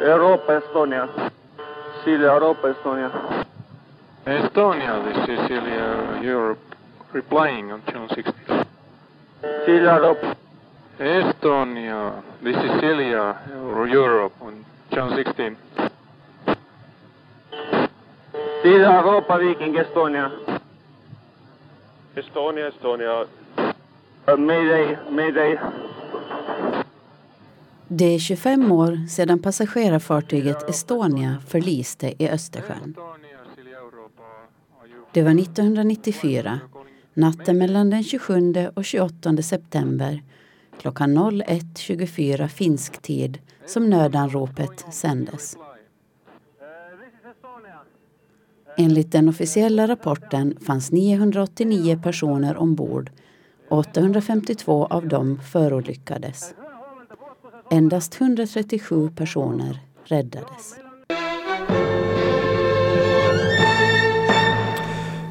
Europa, Estonia. Silja, Europa, Estonia. Estonia, this is Celia Europe replying on channel 16. Silja, Europa. Estonia, this is Celia Europe on channel 16. Silja, Europa, Viking, Estonia. Estonia, Estonia. Uh, mayday, mayday. Det är 25 år sedan passagerarfartyget Estonia förliste i Östersjön. Det var 1994, natten mellan den 27 och 28 september klockan 01.24 finsk tid som nödanropet sändes. Enligt den officiella rapporten fanns 989 personer ombord och 852 av dem förolyckades. Endast 137 personer räddades.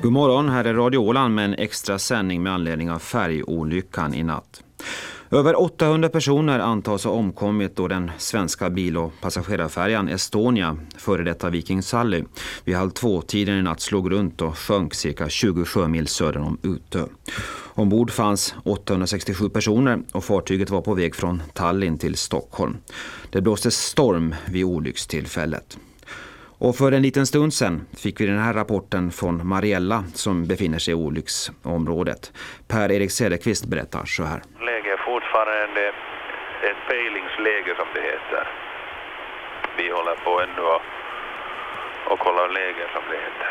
God morgon, här är Radio Åland med en extra sändning med anledning av färgolyckan i natt. Över 800 personer antas ha omkommit då den svenska bil- och passagerarfärjan Estonia, före detta Viking Sally, vid halv två-tiden i natt slog runt och sjönk cirka 20 sjömil söder om Utö. Ombord fanns 867 personer och fartyget var på väg från Tallinn till Stockholm. Det blåste storm vid olyckstillfället. Och för en liten stund sedan fick vi den här rapporten från Mariella som befinner sig i olycksområdet. Per-Erik Cederqvist berättar så här. Fortfarande ett pejlingsläge som det heter. Vi håller på ännu och, och kollar läge som det heter.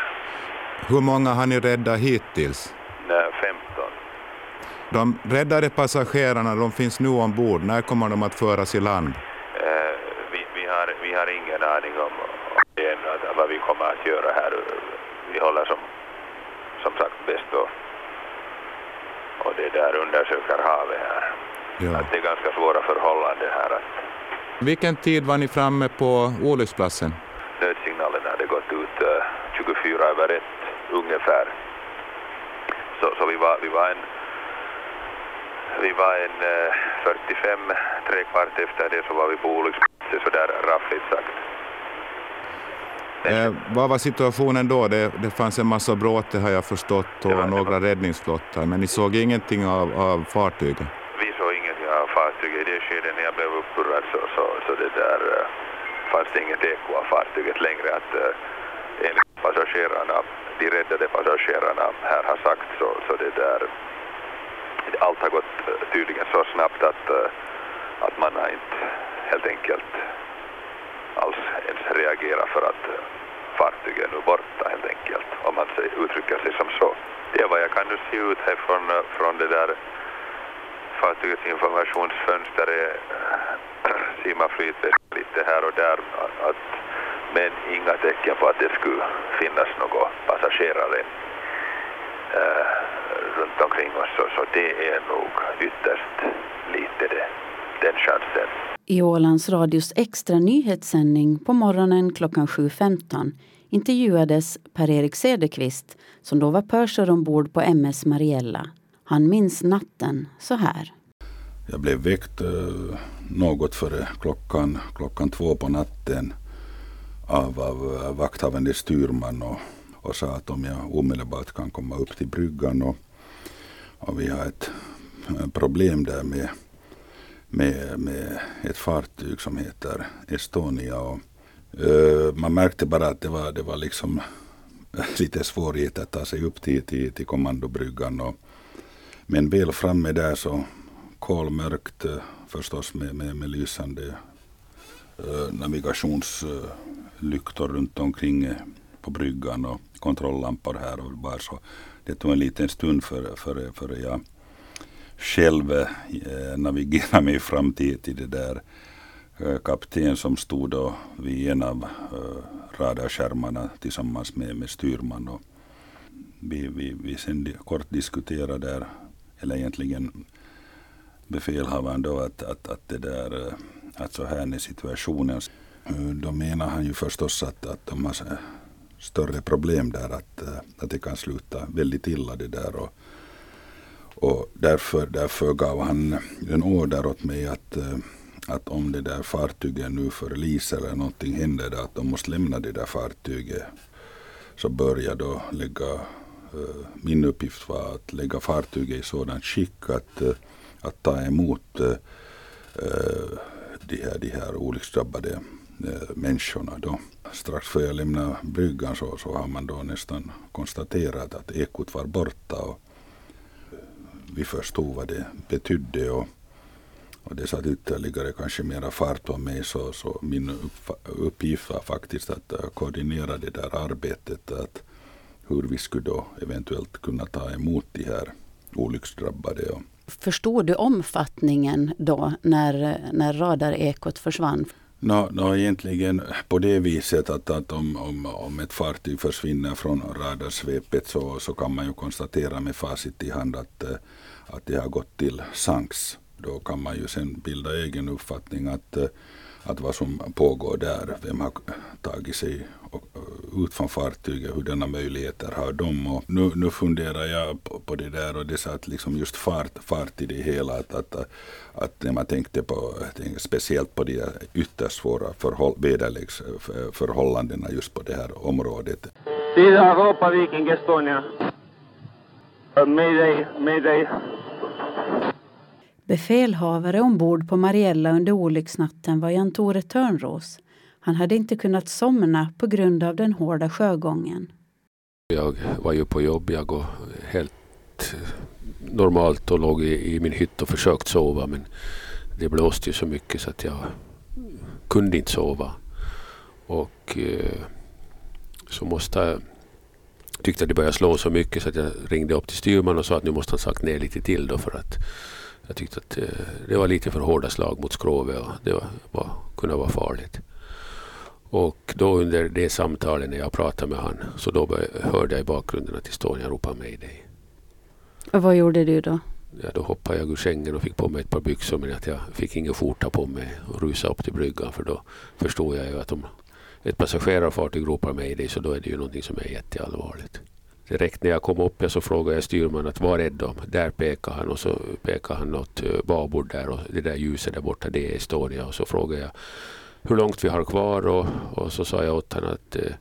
Hur många har ni räddat hittills? Nej, 15. De räddade passagerarna de finns nu ombord. När kommer de att föras i land? Eh, vi, vi, har, vi har ingen aning om, om det ännu, vad vi kommer att göra här. Vi håller som, som sagt bäst och, och det där undersöker havet här. Ja. Att det är ganska svåra förhållanden här. Att Vilken tid var ni framme på olycksplatsen? nödsignalen hade gått ut eh, 24 över ett ungefär. Så, så vi, var, vi var en vi var en eh, 45, tre kvart efter det så var vi på olycksplatsen sådär raffligt sagt. Eh, vad var situationen då? Det, det fanns en massa bråte har jag förstått och Det var- några räddningsflottar, men ni såg ingenting av, av fartyget? Vi såg ingenting av fartyget. I det skedet när jag blev upprörd så, så, så det där eh, fanns det inget eko av fartyget längre. Att, eh, enligt passagerarna, de räddade passagerarna här har sagt så, så det där allt har gått eh, tydligen så snabbt att, eh, att man har inte helt enkelt alls ens reagerat för att eh, fartyget är nu borta helt enkelt, om man uttrycker sig som så. Det är vad jag kan nu se ut här från, eh, från det där fartygets informationsfönster är, äh, simmaflytet lite här och där. Att, men inga tecken på att det skulle finnas några passagerare äh, runt omkring oss. Så, så det är nog ytterst lite det, den chansen. I Ålands Radios extra nyhetssändning på morgonen klockan 7.15 intervjuades Per-Erik Cederqvist som då var purser ombord på MS Mariella. Han minns natten så här. Jag blev väckt eh, något före klockan, klockan två på natten av, av eh, vakthavande styrman och, och sa att om jag omedelbart kan komma upp till bryggan och, och vi har ett eh, problem där med, med, med ett fartyg som heter Estonia. Och, man märkte bara att det var, det var liksom lite svårigheter att ta sig upp till, till, till kommandobryggan. Och, men väl framme där så kolmörkt eh, förstås med, med, med lysande eh, navigationslyktor runt omkring eh, på bryggan och kontrolllampor här och var. Så det tog en liten stund före för, för jag själv eh, navigerade mig fram till, till det där eh, kapten som stod då vid en av eh, radarskärmarna tillsammans med, med styrman. Och vi, vi, vi sen kort diskuterade där, eller egentligen befälhavaren då att, att, att det där eh, att så här är situationen. Eh, då menar han ju förstås att, att de har större problem där att, eh, att det kan sluta väldigt illa det där. Och, och därför, därför gav han en order åt mig att, att om det där fartyget nu förliser eller någonting händer, att de måste lämna det där fartyget, så bör jag då lägga, Eh, min uppgift var att lägga fartyget i sådant skick att, eh, att ta emot eh, de, här, de här olycksdrabbade människorna. Då. Strax före jag lämnade bryggan så, så har man då nästan konstaterat att ekot var borta. Och vi förstod vad det betydde. Och, och det satt ytterligare kanske mera fart på mig. Så, så min uppgift var faktiskt att koordinera det där arbetet. Att hur vi skulle då eventuellt kunna ta emot de här olycksdrabbade. Förstod du omfattningen då när, när radarekot försvann? No, no, egentligen på det viset att, att om, om, om ett fartyg försvinner från radarsvepet så, så kan man ju konstatera med facit i hand att, eh, att det har gått till sanks. Då kan man ju sen bilda egen uppfattning att, eh, att vad som pågår där, vem har tagit sig ut från fartyget, hur denna möjligheter har de. Och nu, nu funderar jag på, på det där och det satt liksom just fart, fart i det hela. Att, att, att när man tänkte på, tänkte speciellt på de ytterst svåra förhåll, väderleksförhållandena just på det här området. Sida Europa Viking Estonia. Mayday, mayday. Befälhavare ombord på Mariella under olycksnatten var Jan-Tore Törnros. Han hade inte kunnat somna på grund av den hårda sjögången. Jag var ju på jobb, jag går helt eh, normalt och låg i, i min hytt och försökt sova men det blåste ju så mycket så att jag kunde inte sova. Och eh, så måste jag tyckte att det började slå så mycket så att jag ringde upp till styrman och sa att nu måste han sagt ner lite till då för att jag tyckte att eh, det var lite för hårda slag mot skrovet och det var, var, kunde vara farligt. Och då under det samtalet när jag pratade med han så då hörde jag i bakgrunden att Estonia ropade Mayday. Och vad gjorde du då? Ja, då hoppade jag ur sängen och fick på mig ett par byxor men att jag fick ingen skjorta på mig och rusade upp till bryggan för då förstod jag ju att om ett passagerarfartyg ropar Mayday så då är det ju någonting som är jätteallvarligt. Direkt när jag kom upp så frågade jag styrman att var är de? Där pekade han och så pekade han något eh, babord där och det där ljuset där borta det är Estonia och så frågade jag hur långt vi har kvar och, och så sa jag åt honom att eh,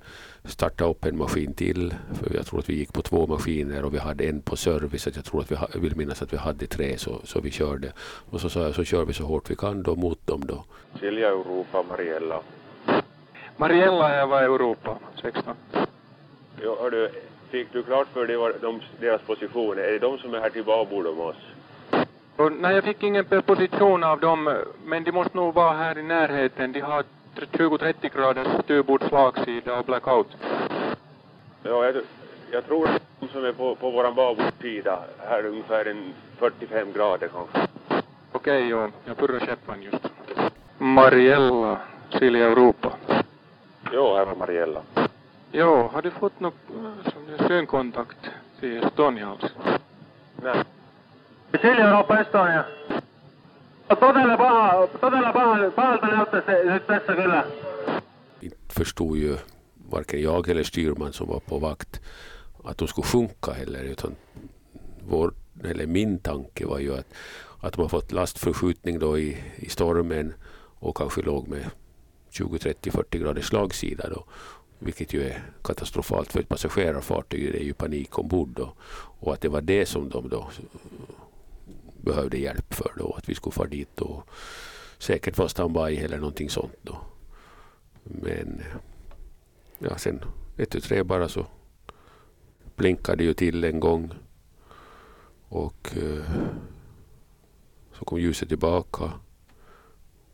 starta upp en maskin till. För jag tror att vi gick på två maskiner och vi hade en på service. jag tror att vi jag vill minnas att vi hade tre så, så vi körde. Och så sa jag så kör vi så hårt vi kan då mot dem då. Silja Europa, Mariella. Mariella är var Europa, 16. Jo, hördu, fick du klart för dig de, deras position? Är det de som är här till babord om oss? Och, nej, jag fick ingen position av dem, men de måste nog vara här i närheten. De har 20-30 graders styrbord slagsida och blackout. Ja, jag, jag tror att de som är på, på våran babordsida, här ungefär en 45 grader kanske. Okej, okay, ja. Jag purrar käppan just. Mariella, Silja Europa. Jo, här var Mariella. Jo, har du fått något synkontakt till Estonia alltså? Nej. Silja Europa Estonia. Todella paha, todella paha, pahalta näyttää se nyt tässä kyllä. Inte förstod ju varken jag eller styrman som var på vakt att de skulle sjunka heller utan vår, eller min tanke var ju att, att de har fått lastförskjutning då i, i stormen och kanske låg med 20, 30, 40 graders slagsida då. Vilket ju är katastrofalt för ett passagerarfartyg. Det är ju panik ombord då. Och att det var det som de då behövde hjälp för då. Att vi skulle fara dit och säkert vara standby eller någonting sånt då. Men ja, sen ett och tre bara så blinkade ju till en gång. Och eh, så kom ljuset tillbaka.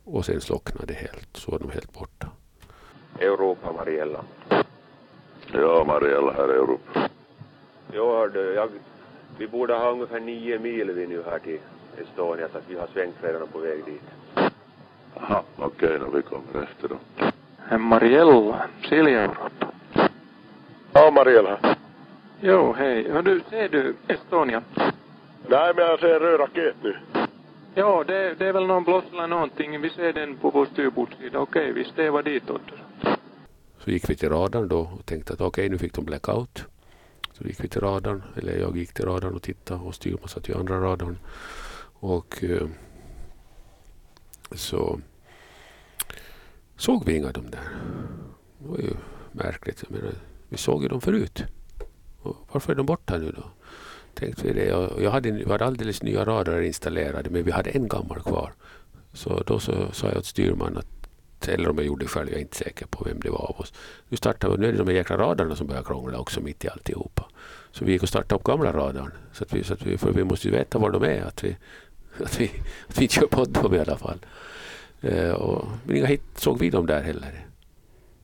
Och sen slocknade det helt. Så var de helt borta. Europa, Mariella. Ja, Mariella här är Europa. Jo, hördu, jag vi borde ha ungefär nio mil vi nu här till Estonia så att vi har svängt redan på väg dit. Jaha, okej okay, vi kommer efter då. Mariella, Silja Europa. Ja, Mariella. Jo, hej. Hör du, ser du Estonia? Nej, men jag ser röd raket nu. Ja, det, det är väl någon blås eller någonting. Vi ser den på vår styrbordssida. Okej, vi stävar ditåt. Så gick vi till radarn då och tänkte att okej, okay, nu fick de blackout. Så gick vi till radarn, eller jag gick till radarn och tittade och styrman satt i andra radarn. Och eh, så såg vi inga av dem där. Det var ju märkligt. Jag menar, vi såg ju dem förut. Och varför är de borta nu då? Tänkte vi det. Jag hade, vi hade alldeles nya radar installerade men vi hade en gammal kvar. Så då så sa jag åt styrman att eller om jag gjorde det själv, jag är inte säker på vem det var av oss. Nu startade, vi, nu är det de här jäkla radarna som börjar krångla också mitt i alltihopa. Så vi gick och startade upp gamla radarn. Så att vi, så att vi, för vi måste ju veta var de är, att vi, att vi, att vi inte kör på dem i alla fall. Eh, och, men inga hit såg vi dem där heller.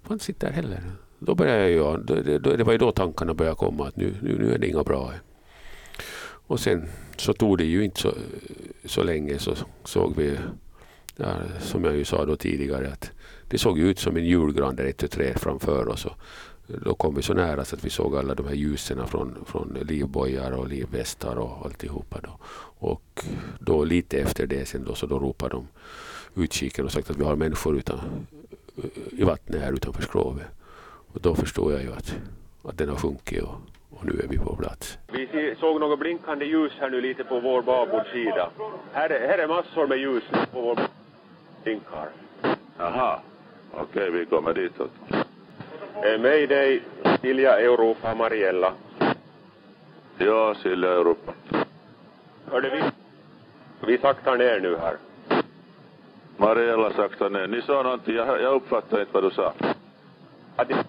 Fanns inte där heller. Då började jag, då, det, det var ju då tankarna började komma att nu, nu, nu är det inga bra. Och sen så tog det ju inte så, så länge så såg vi ja, som jag ju sa då tidigare, att det såg ut som en julgran där ett och tre framför oss. Och då kom vi så nära så att vi såg alla de här ljusen från, från livbojar och livvästar och alltihopa. Då. Och då lite efter det sen då, så då ropade de utkiken och sagt att vi har människor utan, i vattnet här utanför skrovet. Och då förstod jag ju att, att den har sjunkit och, och nu är vi på plats. Vi såg något blinkande ljus här nu lite på vår babordsida. Här, här är massor med ljus på vår blinkar. Jaha, okej okay, vi kommer ditåt. Eh, Mayday, Silja Europa, Mariella. Ja, Silja Europa. Hörde vi? Vi saktar ner nu här. Mariella saktar ner. Ni sa någonting, jag, jag uppfattar inte vad du sa. Ja, det är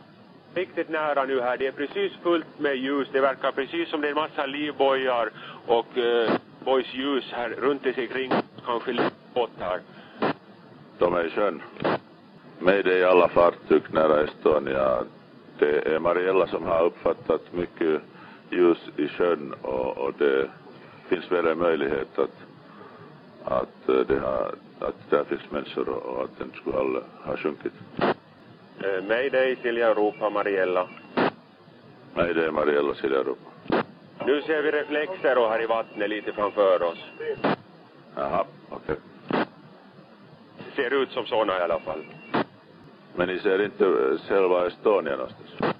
riktigt nära nu här. Det är precis fullt med ljus. Det verkar precis som det är en massa livbojar och uh, boys ljus här runt omkring. Kanske båtar. De är i sjön. Med i alla fartyg nära Estonia. Det är Mariella som har uppfattat mycket ljus i sjön och, och det finns väl en möjlighet att, att, det har, att där finns människor och att den skulle ha sjunkit. Eh, Mayday, Silja Europa, Mariella. Mayday, Mariella, Silja Europa. Nu ser vi reflexer och här i vattnet lite framför oss. Jaha, ut som sådana i alla fall. Men ni ser inte själva Estonia någonstans?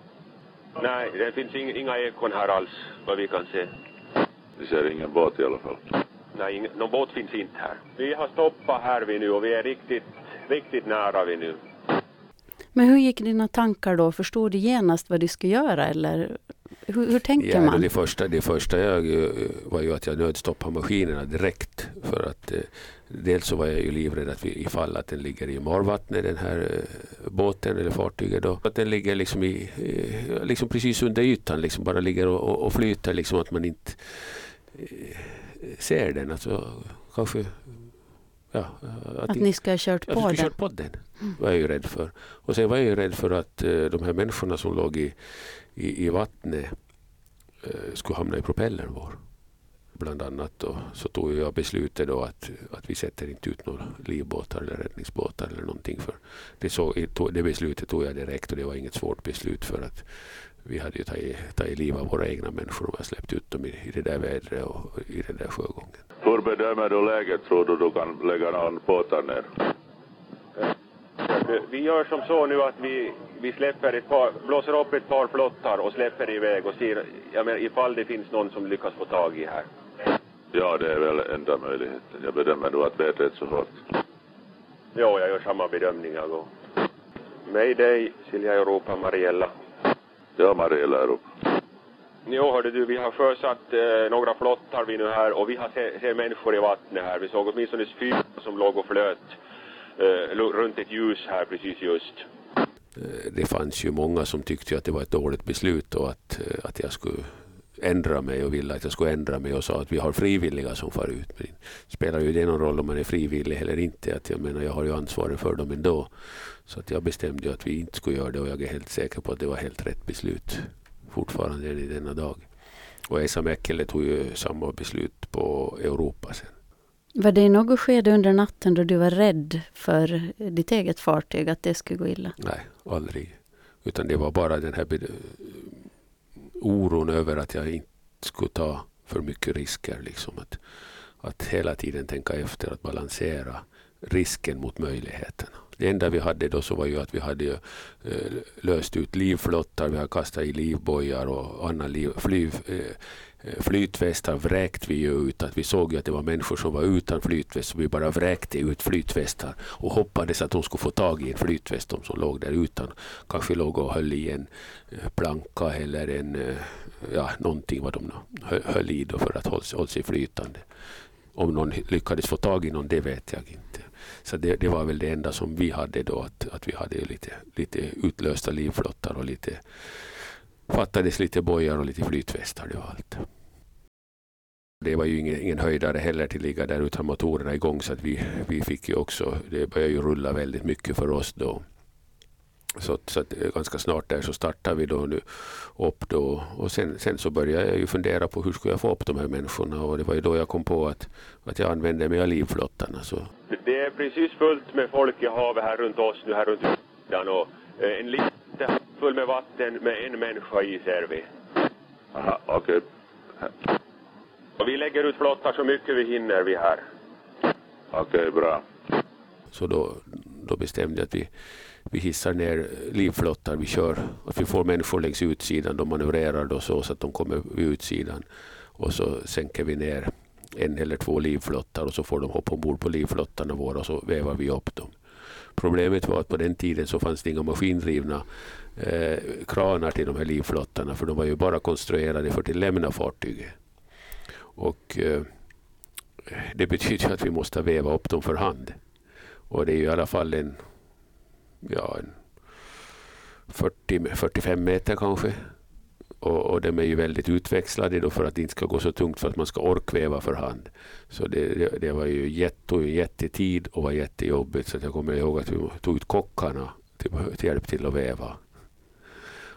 Nej, det finns inga, inga ekon här alls, vad vi kan se. Ni ser ingen båt i alla fall? Nej, ingen, någon båt finns inte här. Vi har stoppat här vi nu och vi är riktigt, riktigt nära vi nu. Men hur gick dina tankar då? Förstod du genast vad du skulle göra eller hur, hur tänker ja, man? Det första, det första jag, var ju att jag nödstoppade maskinerna direkt. För att eh, dels så var jag ju livrädd att vi, ifall att den ligger i marvattnet den här eh, båten eller fartyget då. Att den ligger liksom, i, eh, liksom precis under ytan, liksom bara ligger och, och, och flyter liksom att man inte eh, ser den. Alltså, kanske Ja, att, att ni ska ha kört på den? kört på den var jag ju rädd för. Och sen var jag ju rädd för att de här människorna som låg i, i, i vattnet skulle hamna i propellern vår. Bland annat då, så tog jag beslutet då att, att vi sätter inte ut några livbåtar eller räddningsbåtar eller någonting. För det, så, det beslutet tog jag direkt och det var inget svårt beslut för att vi hade ju tagit, tagit liv av våra egna människor och släppt ut dem i, i det där vädret och i den där sjögången. Hur bedömer du läget? Tror du du kan lägga någon båtar ner? Vi gör som så nu att vi, vi släpper ett par, blåser upp ett par flottar och släpper iväg och ser jag menar, ifall det finns någon som lyckas få tag i här. Ja, det är väl enda möjligheten. Jag bedömer då att vädret är så hårt. Ja, jag gör samma bedömning jag och. Mayday, Silja Europa, Mariella. Ja, Mariella Europa. Jo, hörde du, vi har sjösatt eh, några flottar vi nu här och vi har se, ser människor i vattnet här. Vi såg åtminstone fyra som låg och flöt eh, runt ett ljus här precis just. Eh, det fanns ju många som tyckte att det var ett dåligt beslut och att, eh, att jag skulle ändra mig och ville att jag skulle ändra mig och sa att vi har frivilliga som far ut. Men spelar ju det någon roll om man är frivillig eller inte? Att jag menar, jag har ju ansvaret för dem ändå. Så att jag bestämde ju att vi inte skulle göra det och jag är helt säker på att det var helt rätt beslut fortfarande än i denna dag. Och Esa Mäkelä tog ju samma beslut på Europa sen. Var det i något skede under natten då du var rädd för ditt eget fartyg, att det skulle gå illa? Nej, aldrig. Utan det var bara den här oron över att jag inte skulle ta för mycket risker. Liksom. Att, att hela tiden tänka efter, att balansera risken mot möjligheterna. Det enda vi hade då så var ju att vi hade eh, löst ut livflottar, vi har kastat i livbojar och annan liv, fly, eh, flytvästar vräkte vi ju ut. Att vi såg ju att det var människor som var utan flytväst så vi bara vräkte ut flytvästar och hoppades att de skulle få tag i en flytväst, de som låg där utan. Kanske låg och höll i en eh, planka eller en, eh, ja, någonting vad de höll i då för att hålla, hålla sig flytande. Om någon lyckades få tag i någon, det vet jag inte. Så det, det, var väl det enda som vi hade då, att, att vi hade lite, lite utlösta livflottar och lite fattades lite bojar och lite flytvästar. Det var allt. Det var ju ingen, ingen höjdare heller till ligga där utan motorerna igång så att vi, vi fick ju också, det började ju rulla väldigt mycket för oss då. Så, så att eh, ganska snart där så startade vi då nu upp då och sen, sen så började jag ju fundera på hur skulle jag få upp de här människorna och det var ju då jag kom på att, att jag använde mig av livflottarna. Så. Det är precis fullt med folk i havet här runt oss nu här runt och en lite full med vatten med en människa i ser vi. Aha, okej. Okay. Och vi lägger ut flottar så mycket vi hinner vi här. Okej, okay, bra. Så då, då bestämde jag att vi vi hissar ner livflottar, vi kör, att vi får människor längs utsidan, de manövrerar då så, så att de kommer vid utsidan. Och så sänker vi ner en eller två livflottar och så får de hoppa ombord på livflottarna våra och så vävar vi upp dem. Problemet var att på den tiden så fanns det inga maskindrivna eh, kranar till de här livflottarna för de var ju bara konstruerade för att lämna fartyget. Och eh, det betyder att vi måste väva upp dem för hand. Och det är i alla fall en ja, 40, 45 meter kanske. Och, och de är ju väldigt utväxlade då för att det inte ska gå så tungt för att man ska orkväva för hand. Så det, det, det var ju jätte, jättetid och var jättejobbigt. Så jag kommer ihåg att vi tog ut kockarna till, till hjälp till att väva.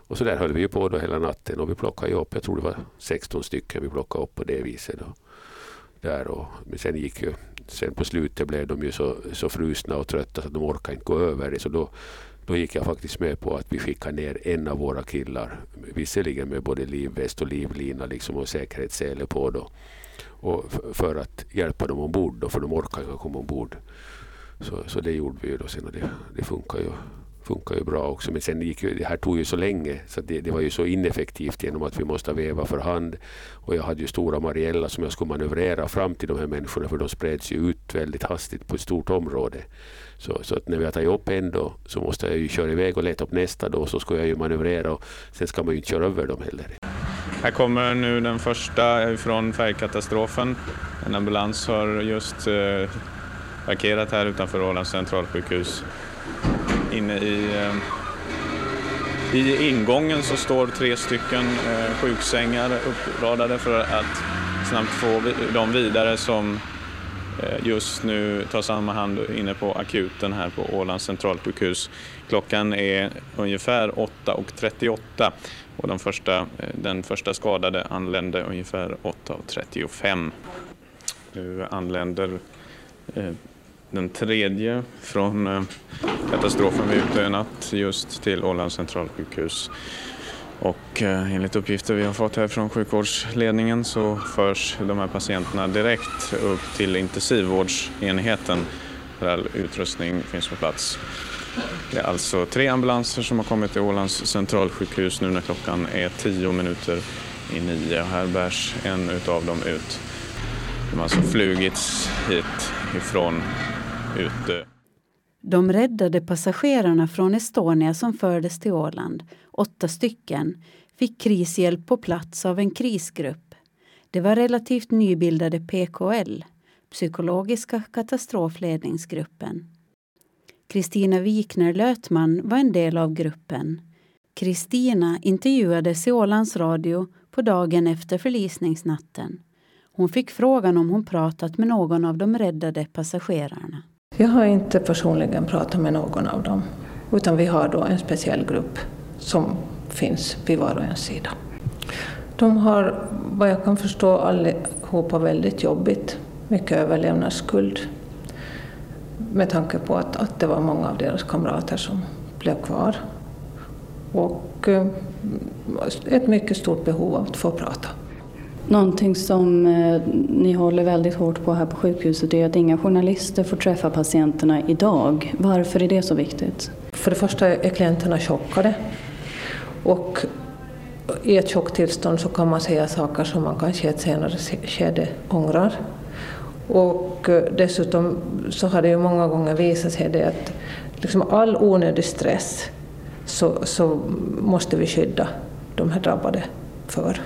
Och så där höll vi på då hela natten och vi plockade upp, jag tror det var 16 stycken vi plockade upp på det viset. Då. Där och, men sen gick ju sen på slutet blev de ju så, så frusna och trötta så att de orkade inte gå över det. Så då, då gick jag faktiskt med på att vi skickade ner en av våra killar, visserligen med både livväst och livlina liksom och säkerhetssele på då. Och för att hjälpa dem ombord då, för de orkade inte komma ombord. Så, så det gjorde vi ju då sen och det, det funkar ju funkar ju bra också. Men sen gick ju, det här tog ju så länge så det, det, var ju så ineffektivt genom att vi måste veva för hand. Och jag hade ju stora Mariella som jag skulle manövrera fram till de här människorna för de spreds ju ut väldigt hastigt på ett stort område. Så, så att när vi har tagit upp en då så måste jag ju köra iväg och leta upp nästa då så ska jag ju manövrera och sen ska man ju inte köra över dem heller. Här kommer nu den första från färgkatastrofen. En ambulans har just eh, parkerat här utanför Ålands centralsjukhus inne i, eh, i ingången så står tre stycken eh, sjuksängar uppradade för att snabbt få dem vidare som eh, just nu tas om hand inne på akuten här på Ålands centralsjukhus. Klockan är ungefär 8.38 och den första, eh, den första skadade anlände ungefär 8.35. Nu anländer eh, den tredje från eh, katastrofen vid Utö natt just till Ålands centralsjukhus. Och eh, enligt uppgifter vi har fått här från sjukvårdsledningen så förs de här patienterna direkt upp till intensivvårdsenheten där all utrustning finns på plats. Det är alltså tre ambulanser som har kommit till Ålands centralsjukhus nu när klockan är tio minuter i nio. Här bärs en utav dem ut. De har alltså flugits hit ifrån ute. De räddade passagerarna från Estonia som fördes till Åland, åtta stycken, fick krishjälp på plats av en krisgrupp. Det var relativt nybildade PKL, Psykologiska katastrofledningsgruppen. Kristina Wikner Lötman var en del av gruppen. Kristina intervjuades i Ålands Radio på dagen efter förlisningsnatten. Hon fick frågan om hon pratat med någon av de räddade passagerarna. Jag har inte personligen pratat med någon av dem, utan vi har då en speciell grupp som finns vid var och en sida. De har, vad jag kan förstå, allihopa väldigt jobbigt, mycket överlevnadsskuld med tanke på att, att det var många av deras kamrater som blev kvar. Och eh, ett mycket stort behov av att få prata. Någonting som eh, ni håller väldigt hårt på här på sjukhuset är att inga journalister får träffa patienterna idag. Varför är det så viktigt? För det första är klienterna chockade. Och i ett chocktillstånd så kan man säga saker som man kanske i ett senare skede ångrar. Och eh, dessutom så har det ju många gånger visat sig det att liksom all onödig stress så, så måste vi skydda de här drabbade för.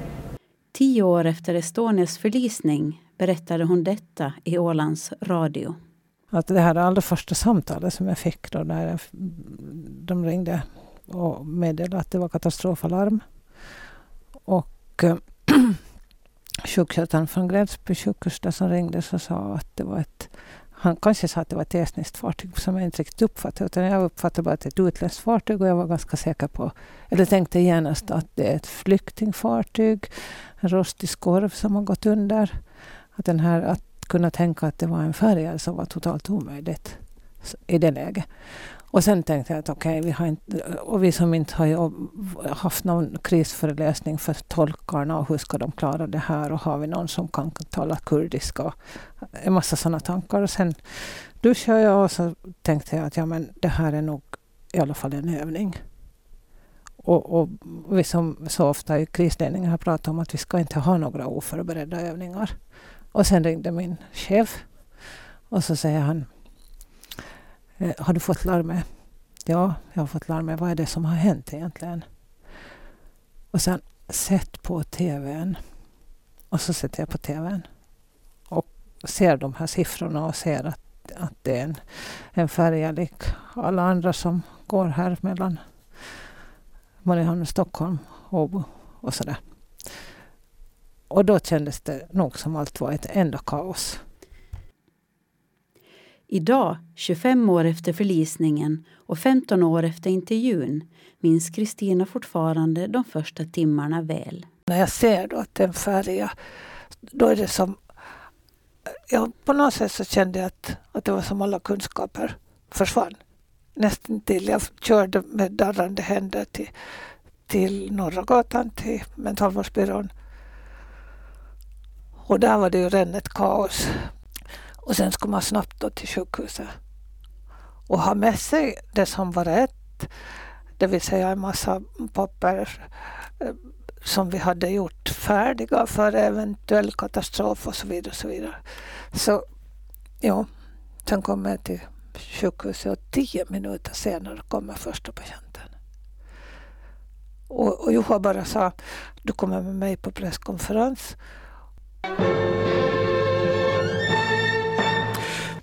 Tio år efter Estonias förlisning berättade hon detta i Ålands Radio. Att det här allra första samtalet som jag fick då när de ringde och meddelade att det var katastrofalarm. Och eh, sjuksköterskan från Gränsby sjukhus som ringde så sa att det var ett han kanske sa att det var ett estniskt fartyg som jag inte riktigt uppfattade. Utan jag uppfattade bara att det är ett utländskt fartyg och jag var ganska säker på, eller tänkte genast att det är ett flyktingfartyg, en rostig skorv som har gått under. Att, den här, att kunna tänka att det var en färja som var totalt omöjligt i det läget. Och sen tänkte jag att okej, okay, vi har inte, och vi som inte har haft någon krisföreläsning för tolkarna och hur ska de klara det här och har vi någon som kan tala kurdiska och en massa sådana tankar. Och sen duschade jag och så tänkte jag att ja, men det här är nog i alla fall en övning. Och, och vi som så ofta i krisledningen har pratat om att vi ska inte ha några oförberedda övningar. Och sen ringde min chef och så säger han Eh, har du fått larmet? Ja, jag har fått larmet. Vad är det som har hänt egentligen? Och sen sätt på tvn. Och så sätter jag på tvn. Och ser de här siffrorna och ser att, att det är en, en färja lik alla andra som går här mellan Mariehamn och Stockholm, Åbo och sådär. Och då kändes det nog som allt var ett enda kaos. Idag, 25 år efter förlisningen och 15 år efter intervjun minns Kristina fortfarande de första timmarna väl. När jag ser då att det är en färja, då är det som... Ja, på något sätt så kände jag att, att det var som alla kunskaper försvann. Nästan till jag körde med darrande händer till, till Norra gatan, till mentalvårdsbyrån. Och där var det ju redan ett kaos och sen ska man snabbt då till sjukhuset och ha med sig det som var rätt. Det vill säga en massa papper eh, som vi hade gjort färdiga för eventuell katastrof och så vidare. Och så vidare. Så ja, sen kom jag till sjukhuset och tio minuter senare kommer första patienten. Och, och Juha bara sa, du kommer med mig på presskonferens.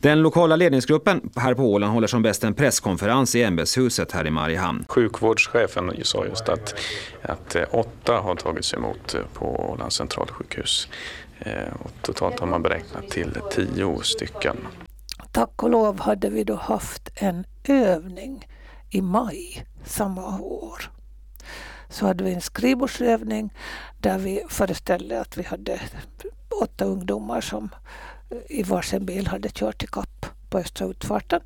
Den lokala ledningsgruppen här på Åland håller som bäst en presskonferens i ämbetshuset här i Mariehamn. Sjukvårdschefen sa just att, att eh, åtta har tagits emot eh, på Ålands centralsjukhus. Eh, och totalt har man beräknat till tio stycken. Tack och lov hade vi då haft en övning i maj samma år. Så hade vi en skrivbordsövning där vi föreställde att vi hade åtta ungdomar som i varsin bil hade kört i kapp på östra utfarten.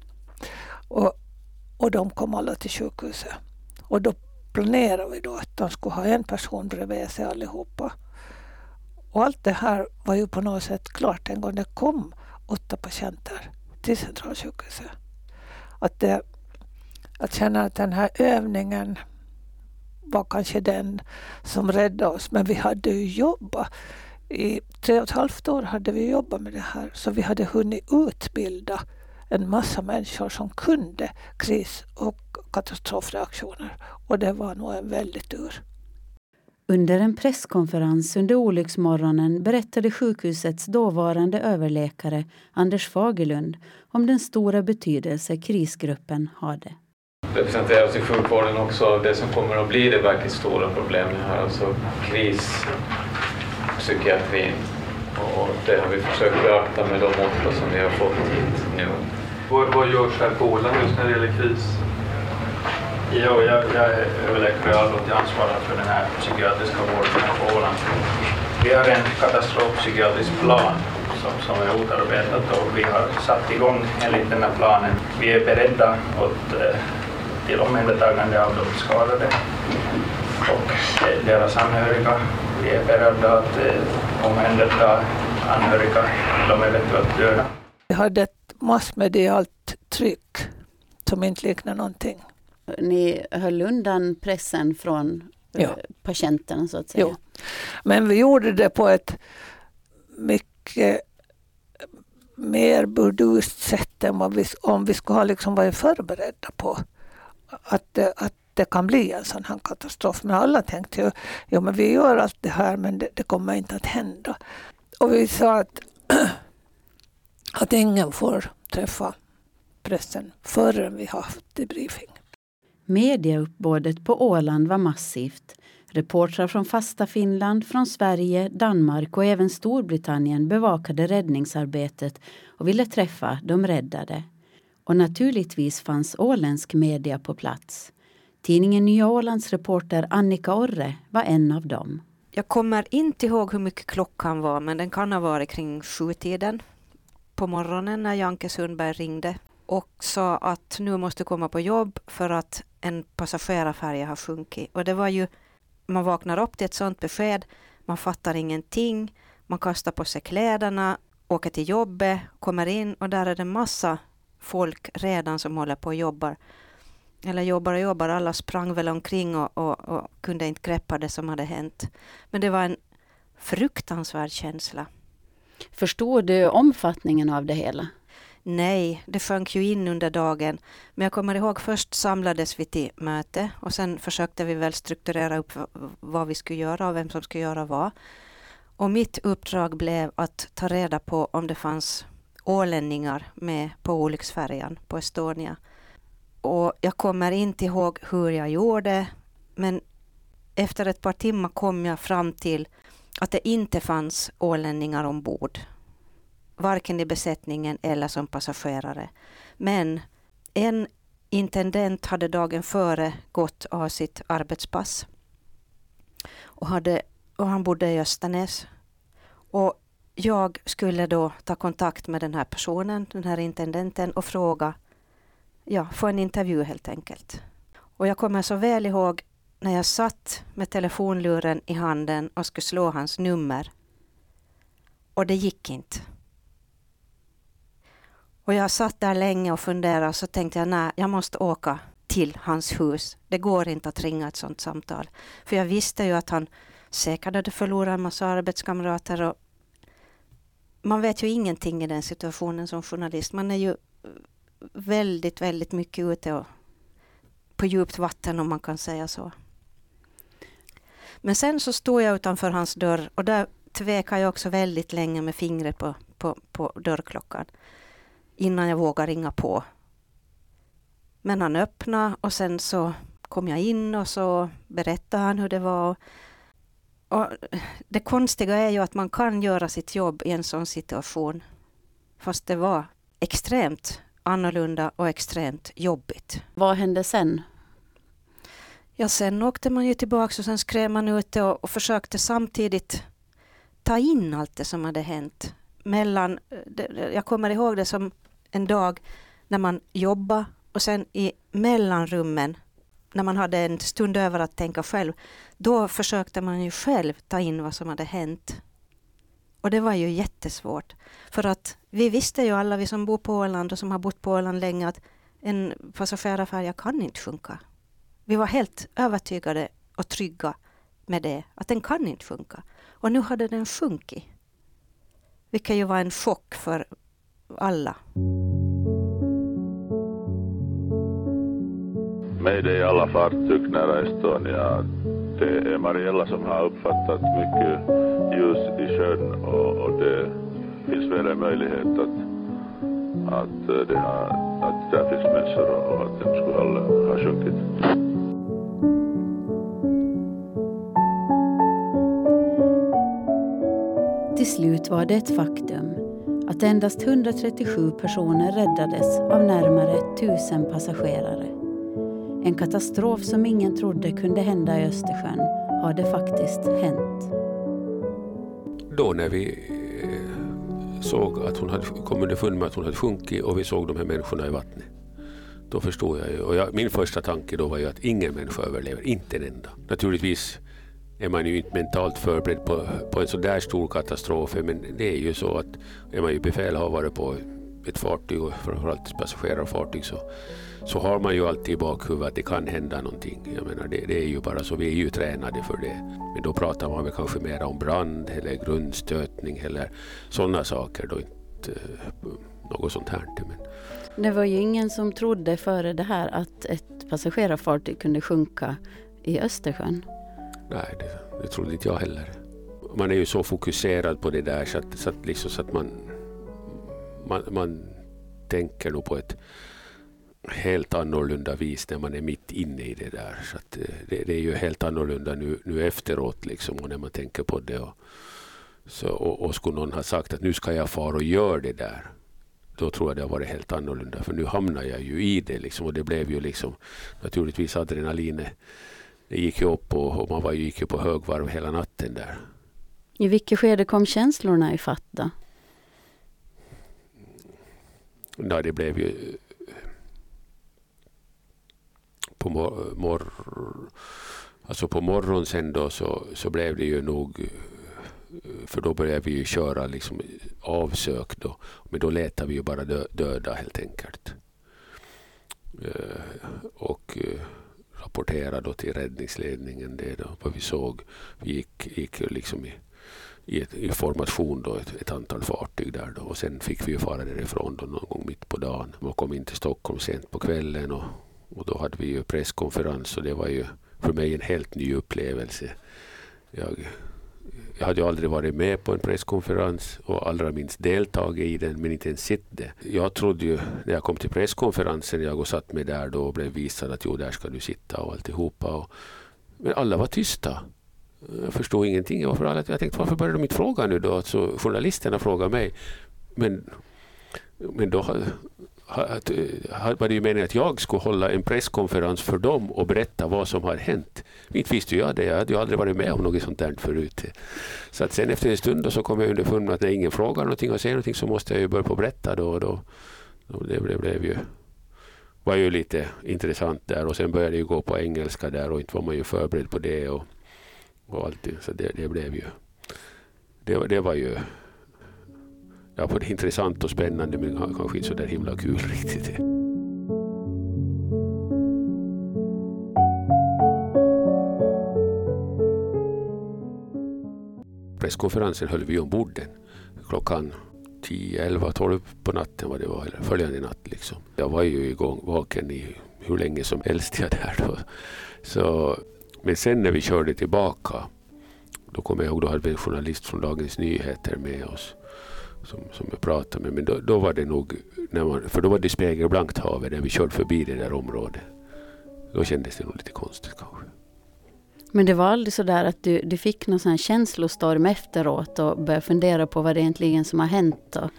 Och, och de kom alla till sjukhuset. Och då planerade vi då att de skulle ha en person bredvid sig allihopa. Och allt det här var ju på något sätt klart en gång det kom åtta patienter till centralsjukhuset. Att, det, att känna att den här övningen var kanske den som räddade oss. Men vi hade ju jobbat i tre och ett halvt år hade vi jobbat med det här så vi hade hunnit utbilda en massa människor som kunde kris och katastrofreaktioner. Och det var nog en väldig tur. Under en presskonferens under olycksmorgonen berättade sjukhusets dåvarande överläkare Anders Fagerlund om den stora betydelse krisgruppen hade. Representeras i sjukvården också av det som kommer att bli det verkligt stora problemet här, alltså kris psykiatrin. Och det har vi försökt beakta med de åtta som vi har fått hit nu. Vad, vad görs här på Åland just när det gäller kris? Jo, jag, jag är överläkare och allmänt ansvarig för den här psykiatriska vården här på Åland. Vi har en katastrofpsykiatrisk plan som, som är utarbetad och vi har satt igång enligt den här planen. Vi är beredda åt, eh, till omhändertagande av de skadade och deras anhöriga vi är beredda att eh, omhänderta anhöriga de eventuellt döda. Vi hade ett massmedialt tryck som inte liknar någonting. Ni höll undan pressen från eh, Ja. patienterna så att säga? Jo. Men vi gjorde det på ett mycket mer burdust sätt än vad vi, om vi skulle ha liksom varit förberedda på att att det kan bli en sån här katastrof. Men alla tänkte ju, jo men vi gör allt det här men det, det kommer inte att hända. Och vi sa att, att ingen får träffa pressen förrän vi har haft debriefing. Mediauppbådet på Åland var massivt. Reportrar från fasta Finland, från Sverige, Danmark och även Storbritannien bevakade räddningsarbetet och ville träffa de räddade. Och naturligtvis fanns åländsk media på plats. Tidningen Nya Ålands reporter Annika Orre var en av dem. Jag kommer inte ihåg hur mycket klockan var, men den kan ha varit kring sjutiden på morgonen när Janke Sundberg ringde och sa att nu måste komma på jobb för att en passagerarfärja har sjunkit. Och det var ju, man vaknar upp till ett sådant besked, man fattar ingenting, man kastar på sig kläderna, åker till jobbet, kommer in och där är det massa folk redan som håller på och jobbar. Eller jobbar och jobbar, alla sprang väl omkring och, och, och kunde inte greppa det som hade hänt. Men det var en fruktansvärd känsla. Förstod du omfattningen av det hela? Nej, det sjönk ju in under dagen. Men jag kommer ihåg först samlades vi till möte och sen försökte vi väl strukturera upp vad vi skulle göra och vem som skulle göra vad. Och mitt uppdrag blev att ta reda på om det fanns ålänningar med på olycksfärjan på Estonia. Och jag kommer inte ihåg hur jag gjorde, men efter ett par timmar kom jag fram till att det inte fanns ålänningar ombord varken i besättningen eller som passagerare. Men en intendent hade dagen före gått av sitt arbetspass och, hade, och han bodde i Östernäs. Och jag skulle då ta kontakt med den här personen, den här intendenten och fråga, ja, få en intervju helt enkelt. Och jag kommer så väl ihåg när jag satt med telefonluren i handen och skulle slå hans nummer. Och det gick inte. Och jag satt där länge och funderade och så tänkte jag, nej, jag måste åka till hans hus. Det går inte att ringa ett sådant samtal. För jag visste ju att han säkert hade förlorat en massa arbetskamrater och man vet ju ingenting i den situationen som journalist. Man är ju väldigt, väldigt mycket ute och på djupt vatten om man kan säga så. Men sen så stod jag utanför hans dörr och där tvekade jag också väldigt länge med fingret på, på, på dörrklockan innan jag vågade ringa på. Men han öppnade och sen så kom jag in och så berättade han hur det var. Och det konstiga är ju att man kan göra sitt jobb i en sån situation. Fast det var extremt annorlunda och extremt jobbigt. Vad hände sen? Ja, sen åkte man ju tillbaka och sen skrev man ut det och, och försökte samtidigt ta in allt det som hade hänt. Mellan, jag kommer ihåg det som en dag när man jobbade och sen i mellanrummen när man hade en stund över att tänka själv, då försökte man ju själv ta in vad som hade hänt. Och det var ju jättesvårt. För att vi visste ju alla, vi som bor på Åland och som har bott på Åland länge, att en passagerarfärja kan inte sjunka. Vi var helt övertygade och trygga med det, att den kan inte sjunka. Och nu hade den sjunkit. Vilket ju var en chock för alla. Mayday alla fartyg nära Estonia. Det är Mariella som har uppfattat mycket ljus i sjön och, och det finns väl en möjlighet att, att, det har, att där finns människor och, att de skulle ha, ha sjunkit. Till slut var det ett faktum att endast 137 personer räddades av närmare 1000 passagerare. En katastrof som ingen trodde kunde hända i Östersjön har det faktiskt hänt. Då när vi eh, såg att hon hade kommit underfund med att hon hade sjunkit och vi såg de här människorna i vattnet. Då förstod jag ju. Och jag, min första tanke då var ju att ingen människa överlever, inte en enda. Naturligtvis är man ju inte mentalt förberedd på, på en så där stor katastrof. Men det är ju så att är man ju befälhavare på ett fartyg och framförallt ett passagerarfartyg så, så har man ju alltid i bakhuvudet att det kan hända någonting. Jag menar, det, det, är ju bara så, vi är ju tränade för det. Men då pratar man väl kanske mer om brand eller grundstötning eller sådana saker. Då inte eh, något sånt här. Men... Det var ju ingen som trodde före det här att ett passagerarfartyg kunde sjunka i Östersjön. Nej, det, det trodde inte jag heller. Man är ju så fokuserad på det där så att, så att, liksom, så att man, man, man tänker nog på ett helt annorlunda vis när man är mitt inne i det där. Så eh, det, det, är ju helt annorlunda nu, nu efteråt liksom och när man tänker på det. Och, så, och, och skulle någon ha sagt att nu ska jag fara och göra det där. Då tror jag det har varit helt annorlunda. För nu hamnar jag ju i det liksom och det blev ju liksom naturligtvis adrenalinet. Det gick ju upp och, och man var, gick ju på högvarv hela natten där. I vilket skede kom känslorna i fatt då? Ja, det blev ju på, mor, alltså på morgonen sen då så, så blev det ju nog för då började vi ju köra liksom avsök då. Men då letade vi ju bara dö, döda helt enkelt. Eh, och eh, uh, rapporterade då till räddningsledningen det då, vad vi såg. Vi gick, gick liksom i, i, ett, i formation då, ett, ett, antal fartyg där då. Och sen fick vi ju fara därifrån då någon gång mitt på dagen. Man kom in till Stockholm sent på kvällen och, och då hade vi ju presskonferens och det var ju för mig en helt ny upplevelse. Jag jag hade aldrig varit med på en presskonferens och allra minst deltagit i den, men inte ens sett det. Jag trodde ju när jag kom till presskonferensen, jag och satt mig där då och blev visad att jo, där ska du sitta och alltihopa. Och, men alla var tysta. Jag förstod ingenting. Varför alla, jag tänkte varför börjar de inte fråga nu då? Alltså, journalisterna frågar mig. Men, men då Eh, var det ju meningen att jag skulle hålla en presskonferens för dem och berätta vad som har hänt. Inte visste jag det, jag hade ju aldrig varit med om något sånt där förut. Så att sen efter en stund så kom jag underfund med att när ingen frågar någonting och säger någonting så måste jag ju börja på berätta då och då. Och det blev, blev ju, var ju lite intressant där och sen började det ju gå på engelska där och inte var man ju förberedd på det och, och allting. Så det, det blev ju, det, det var ju ja, både intressant och spännande men kanske inte så där himla kul riktigt. Presskonferensen höll vi ombord den klockan 10, 11, 12 på natten vad det var, eller följande natt. Liksom. Jag var ju igång, vaken i hur länge som helst jag där då. Så, men sen när vi körde tillbaka, då kommer jag ihåg, då hade vi en journalist från Dagens Nyheter med oss som, som jag pratade med. Men då, då var det nog, när man, för då var det spegelblankt havet när vi körde förbi det där området. Då kändes det nog lite konstigt kanske. Men det var aldrig så där att du, du fick någon sån här känslostorm efteråt och började fundera på vad det egentligen som har hänt? Och...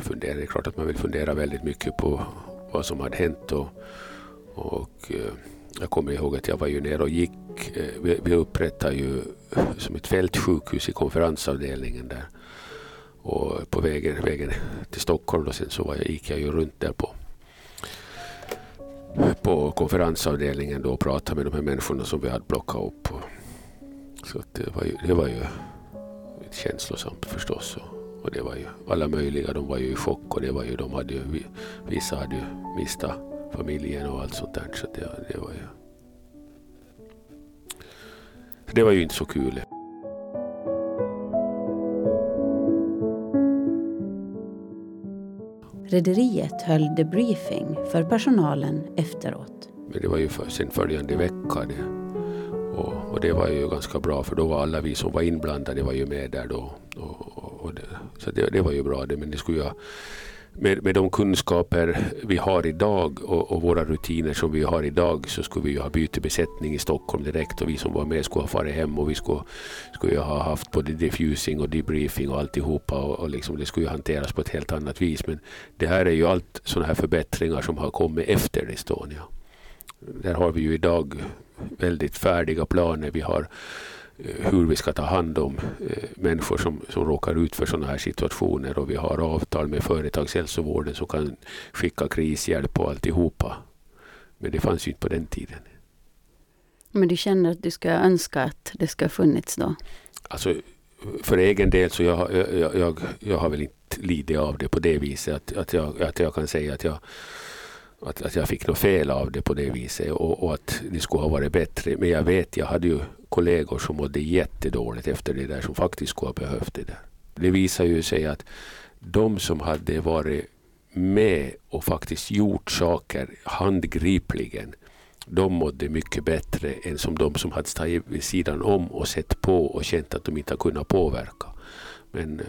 Fundera, det är klart att man vill fundera väldigt mycket på vad som hade hänt. Och, och eh, jag kommer ihåg att jag var ju nere och gick. Eh, vi, vi upprättade ju som ett fältsjukhus i konferensavdelningen där. Och på vägen, vägen till Stockholm och sen så var jag, gick jag ju runt där på, på konferensavdelningen då och pratade med de här människorna som vi hade plockat upp. Så det var ju, det var ju känslosamt förstås. Och, och det var ju alla möjliga, de var ju i chock och det var ju, de hade ju, vissa hade ju mist familjen och allt sånt där. Så det, det var ju det var ju inte så kul. Rederiet höll debriefing för personalen efteråt. Men det var ju för, sen följande vecka det. Och, och, det var ju ganska bra för då var alla vi som var inblandade var ju med där då. Och, och det, så det, det, var ju bra det men det skulle ju med, med de kunskaper vi har idag och, och, våra rutiner som vi har idag så skulle vi ju ha bytt besättning i Stockholm direkt och vi som var med skulle ha farit hem och vi skulle, skulle ju ha haft både diffusing och debriefing och alltihopa och, och liksom det skulle ju hanteras på ett helt annat vis. Men det här är ju allt sådana här förbättringar som har kommit efter Estonia. Där har vi ju idag väldigt färdiga planer. Vi har hur vi ska ta hand om eh, människor som, som råkar ut för sådana här situationer och vi har avtal med företagshälsovården som kan skicka krishjälp och alltihopa. Men det fanns ju inte på den tiden. Men du känner att du ska önska att det ska funnits då? Alltså, för egen del så jag, jag, jag, jag har väl inte lidit av det på det viset att, att, jag, att jag kan säga att jag att, att jag fick något fel av det på det viset och, och, att det skulle ha varit bättre. Men jag vet, jag hade ju kollegor som mådde jättedåligt efter det där som faktiskt skulle ha behövt det där. Det visar ju sig att de som hade varit med och faktiskt gjort saker handgripligen de mådde mycket bättre än som de som hade stått vid sidan om och sett på och känt att de inte kunnat påverka. Men eh,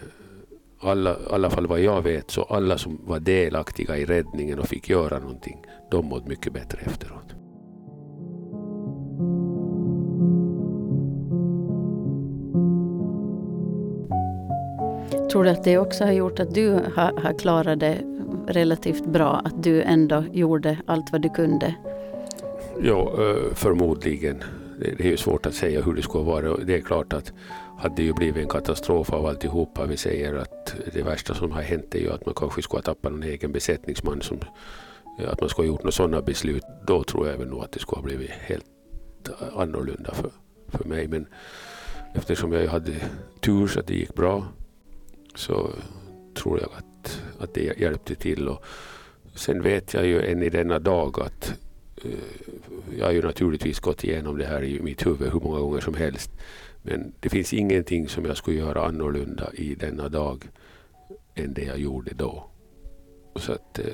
alla, i alla fall vad jag vet, så alla som var delaktiga i räddningen och fick göra någonting, de mådde mycket bättre efteråt. Tror du att det också har gjort att du har, har klarat det relativt bra? Att du ändå gjorde allt vad du kunde? Ja, eh, förmodligen. Det är ju svårt att säga hur det skulle vara. Det är klart att hade det ju blivit en katastrof av alltihopa. Vi säger att det värsta som har hänt är ju att man kanske skulle ha tappat någon egen besättningsman. Som, att man skulle ha gjort några sådana beslut. Då tror jag även nog att det skulle ha blivit helt annorlunda för, för mig. Men eftersom jag hade tur så att det gick bra så tror jag att, att det hjälpte till. Och sen vet jag ju än i denna dag att eh, jag har ju naturligtvis gått igenom det här i mitt huvud hur många gånger som helst. Men det finns ingenting som jag skulle göra annorlunda i denna dag än det jag gjorde då. Så att eh,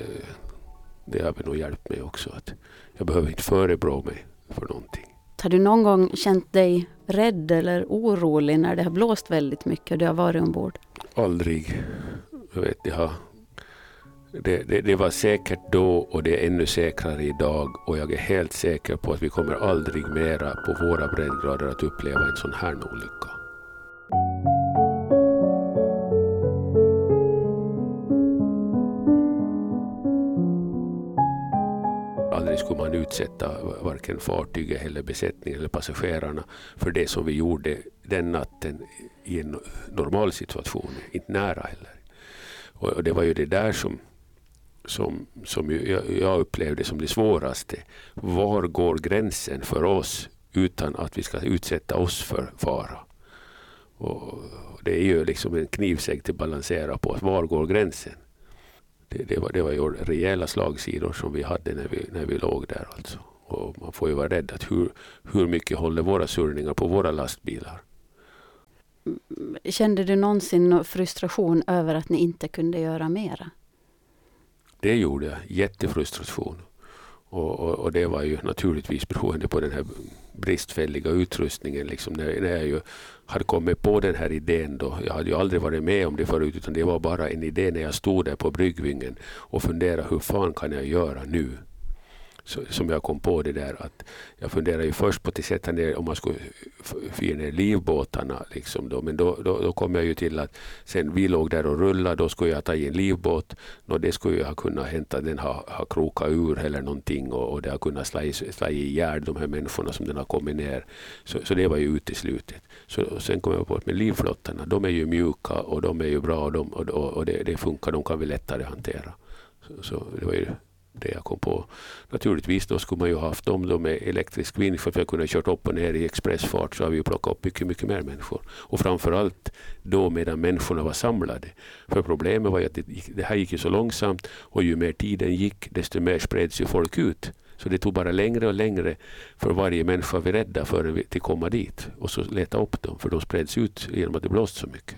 det har väl nog hjälpt mig också. att Jag behöver inte förebrå mig för någonting. Har du någon gång känt dig rädd eller orolig när det har blåst väldigt mycket och du har varit ombord? Aldrig. Jag vet, det, har, det, det, det, var säkert då och det är ännu säkrare idag och jag är helt säker på att vi kommer aldrig mera på våra breddgrader att uppleva en sån här olycka. Aldrig skulle man utsätta varken fartyget eller besättningen eller passagerarna för det som vi gjorde den natten i en normal situation, inte nära heller. Och det var ju det där som, som, som jag upplevde som det svåraste. Var går gränsen för oss utan att vi ska utsätta oss för fara? Och det är ju liksom en knivsäck att balansera på. Var går gränsen? Det, det, var, det var ju rejäla slagsidor som vi hade när vi, när vi låg där. Alltså. Och man får ju vara rädd att hur, hur mycket håller våra surrningar på våra lastbilar? Kände du någonsin frustration över att ni inte kunde göra mera? Det gjorde jag. Jättefrustration. Och, och, och, det var ju naturligtvis beroende på den här bristfälliga utrustningen. Liksom när, när jag ju hade kommit på den här idén då. Jag hade ju aldrig varit med om det förut utan det var bara en idé när jag stod där på bryggvingen och funderade hur fan kan jag göra nu? Så, som jag kom på det där att jag funderade ju först på att sätta ner om man skulle fyra ner livbåtarna. Liksom då. Men då, då, då, kom jag ju till att sen vi låg där och rullade, då skulle jag ta i en livbåt. Och det skulle ju ha kunnat hämta, att den har, har krokat ur eller någonting och, och det har kunnat slå, slå ihjäl de här människorna som den har kommit ner. Så, så det var ju uteslutet. Så, sen kom jag på att med livflottarna, de är ju mjuka och de är ju bra och, de, och, och det, det funkar, de kan vi lättare hantera. Så, så det var ju det jag kom på. Naturligtvis då skulle man ju haft dem då med elektrisk vind för att kunna kört upp och ner i expressfart så har vi ju plockat upp mycket, mycket mer människor. Och framförallt då medan människorna var samlade. För problemet var ju att det, det här gick ju så långsamt och ju mer tiden gick desto mer spreds ju folk ut. Så det tog bara längre och längre för varje människa vi räddade för att komma dit och så leta upp dem för de spreds ut genom att det blåste så mycket.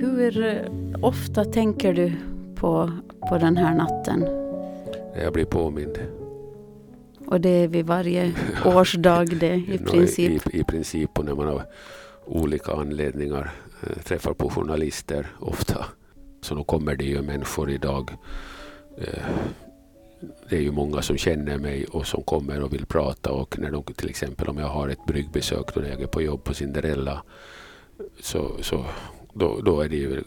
Hur eh, ofta tänker du på, på den här natten? Jag blir påmind. Och det är vid varje årsdag det i princip? I, I princip och när man av olika anledningar äh, träffar på journalister ofta. Så då kommer det ju människor idag. Äh, det är ju många som känner mig och som kommer och vill prata och när de till exempel om jag har ett bryggbesök då jag är på jobb på Cinderella så, så då, då är det ju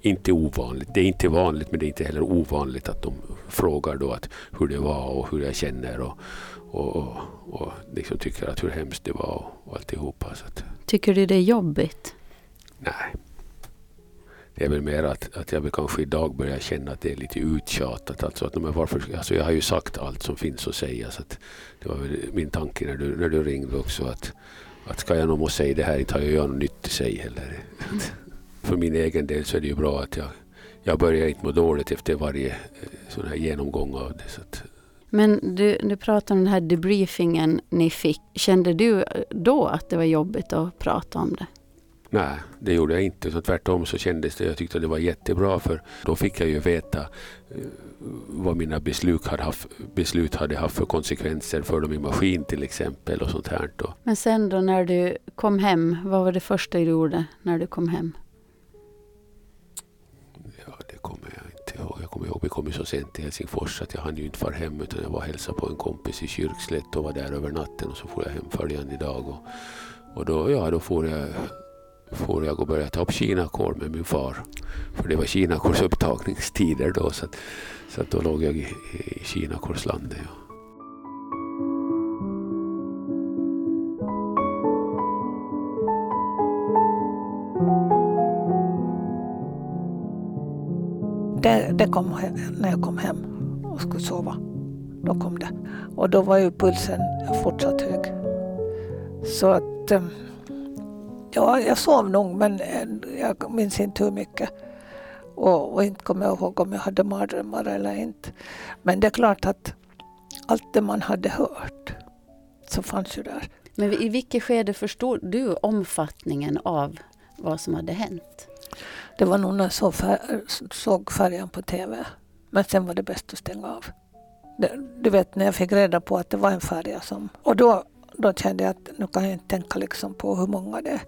inte ovanligt. Det är inte vanligt men det är inte heller ovanligt att de frågar då att hur det var och hur jag känner och, och, och, och liksom tycker att hur hemskt det var och, och alltihopa. Så att, tycker du det är jobbigt? Nej. det är väl mer att, att jag kanske idag börjar känna att det är lite uttjatat. Alltså att, men varför, alltså jag har ju sagt allt som finns att säga. Så att det var väl min tanke när du, när du ringde också. Att, att ska jag nog säga det här, inte har jag något nytt att säga heller. För min egen del så är det ju bra att jag, jag börjar inte må dåligt efter varje eh, sån här genomgång av det. Så att, Men du, du pratar om den här debriefingen ni fick. Kände du då att det var jobbigt att prata om det? Nej, det gjorde jag inte. Så tvärtom så kändes det, jag tyckte det var jättebra för då fick jag ju veta eh, vad mina beslut hade, haft, beslut hade haft för konsekvenser för dem i maskin till exempel och sånt här. Men sen då när du kom hem, vad var det första du gjorde när du kom hem? Kommer jag inte ihåg. Jag kommer ihåg, vi kom så sent till Helsingfors att jag hann ju inte fara hem utan jag var och hälsade på en kompis i Kyrkslätt och var där över natten och så får jag hem följande dag. Och, och då, ja, då får jag får jag och börja ta upp kinakål med min far. För det var kinakåls upptagningstider då så, att, så att då låg jag i, i kinakålslandet. Ja. Det, det kom när jag kom hem och skulle sova. Då kom det. Och då var ju pulsen fortsatt hög. Så att eh, Ja, jag sov nog men eh, jag minns inte hur mycket. Och, och inte kommer jag ihåg om jag hade mardrömmar eller inte. Men det är klart att allt det man hade hört så fanns ju där. Men i vilket skede förstod du omfattningen av vad som hade hänt? Det var nog när jag såg, fär såg färjan på TV. Men sen var det bäst att stänga av. Du vet när jag fick reda på att det var en färja som... Och då, då kände jag att nu kan jag inte tänka liksom på hur många det är.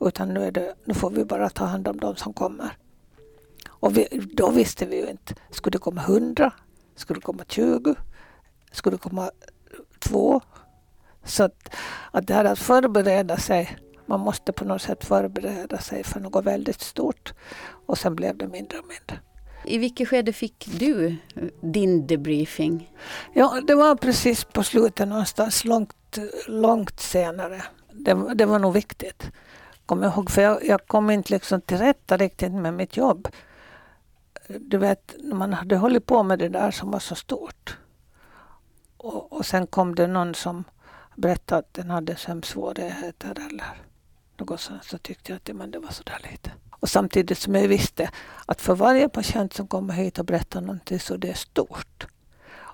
Utan nu, är det, nu får vi bara ta hand om de som kommer. Och vi, då visste vi ju inte. Skulle det komma hundra? Skulle det komma tjugo? Skulle det komma två? Så att, att det här att förbereda sig, man måste på något sätt förbereda sig för något väldigt stort. Och sen blev det mindre och mindre. I vilket skede fick du din debriefing? Ja, det var precis på slutet någonstans, långt, långt senare. Det, det var nog viktigt kommer ihåg, för jag, jag kom inte liksom till rätta riktigt med mitt jobb. Du vet, man hade hållit på med det där som var så stort. Och, och sen kom det någon som berättade att den hade sömnsvårigheter eller något sånt, så tyckte jag att det, men det var så där lite. Och samtidigt som jag visste att för varje patient som kommer hit och berättar någonting så det är stort.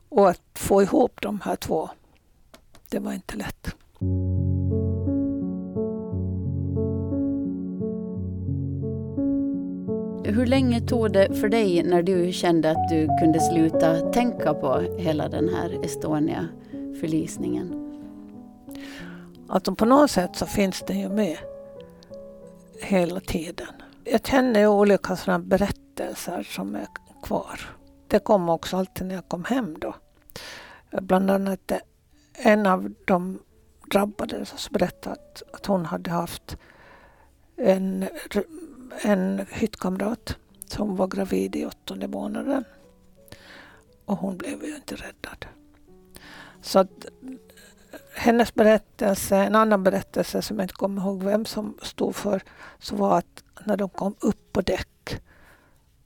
Och att få ihop de här två, det var inte lätt. Hur länge tog det för dig när du kände att du kunde sluta tänka på hela den här Estonia-förlisningen? Alltså på något sätt så finns det ju med hela tiden. Jag känner ju olika sådana berättelser som är kvar. Det kom också alltid när jag kom hem då. Bland annat en av de drabbade som berättade att, att hon hade haft en en hyttkamrat som var gravid i åttonde månaden. Och hon blev ju inte räddad. Så att hennes berättelse, en annan berättelse som jag inte kommer ihåg vem som stod för, så var att när de kom upp på däck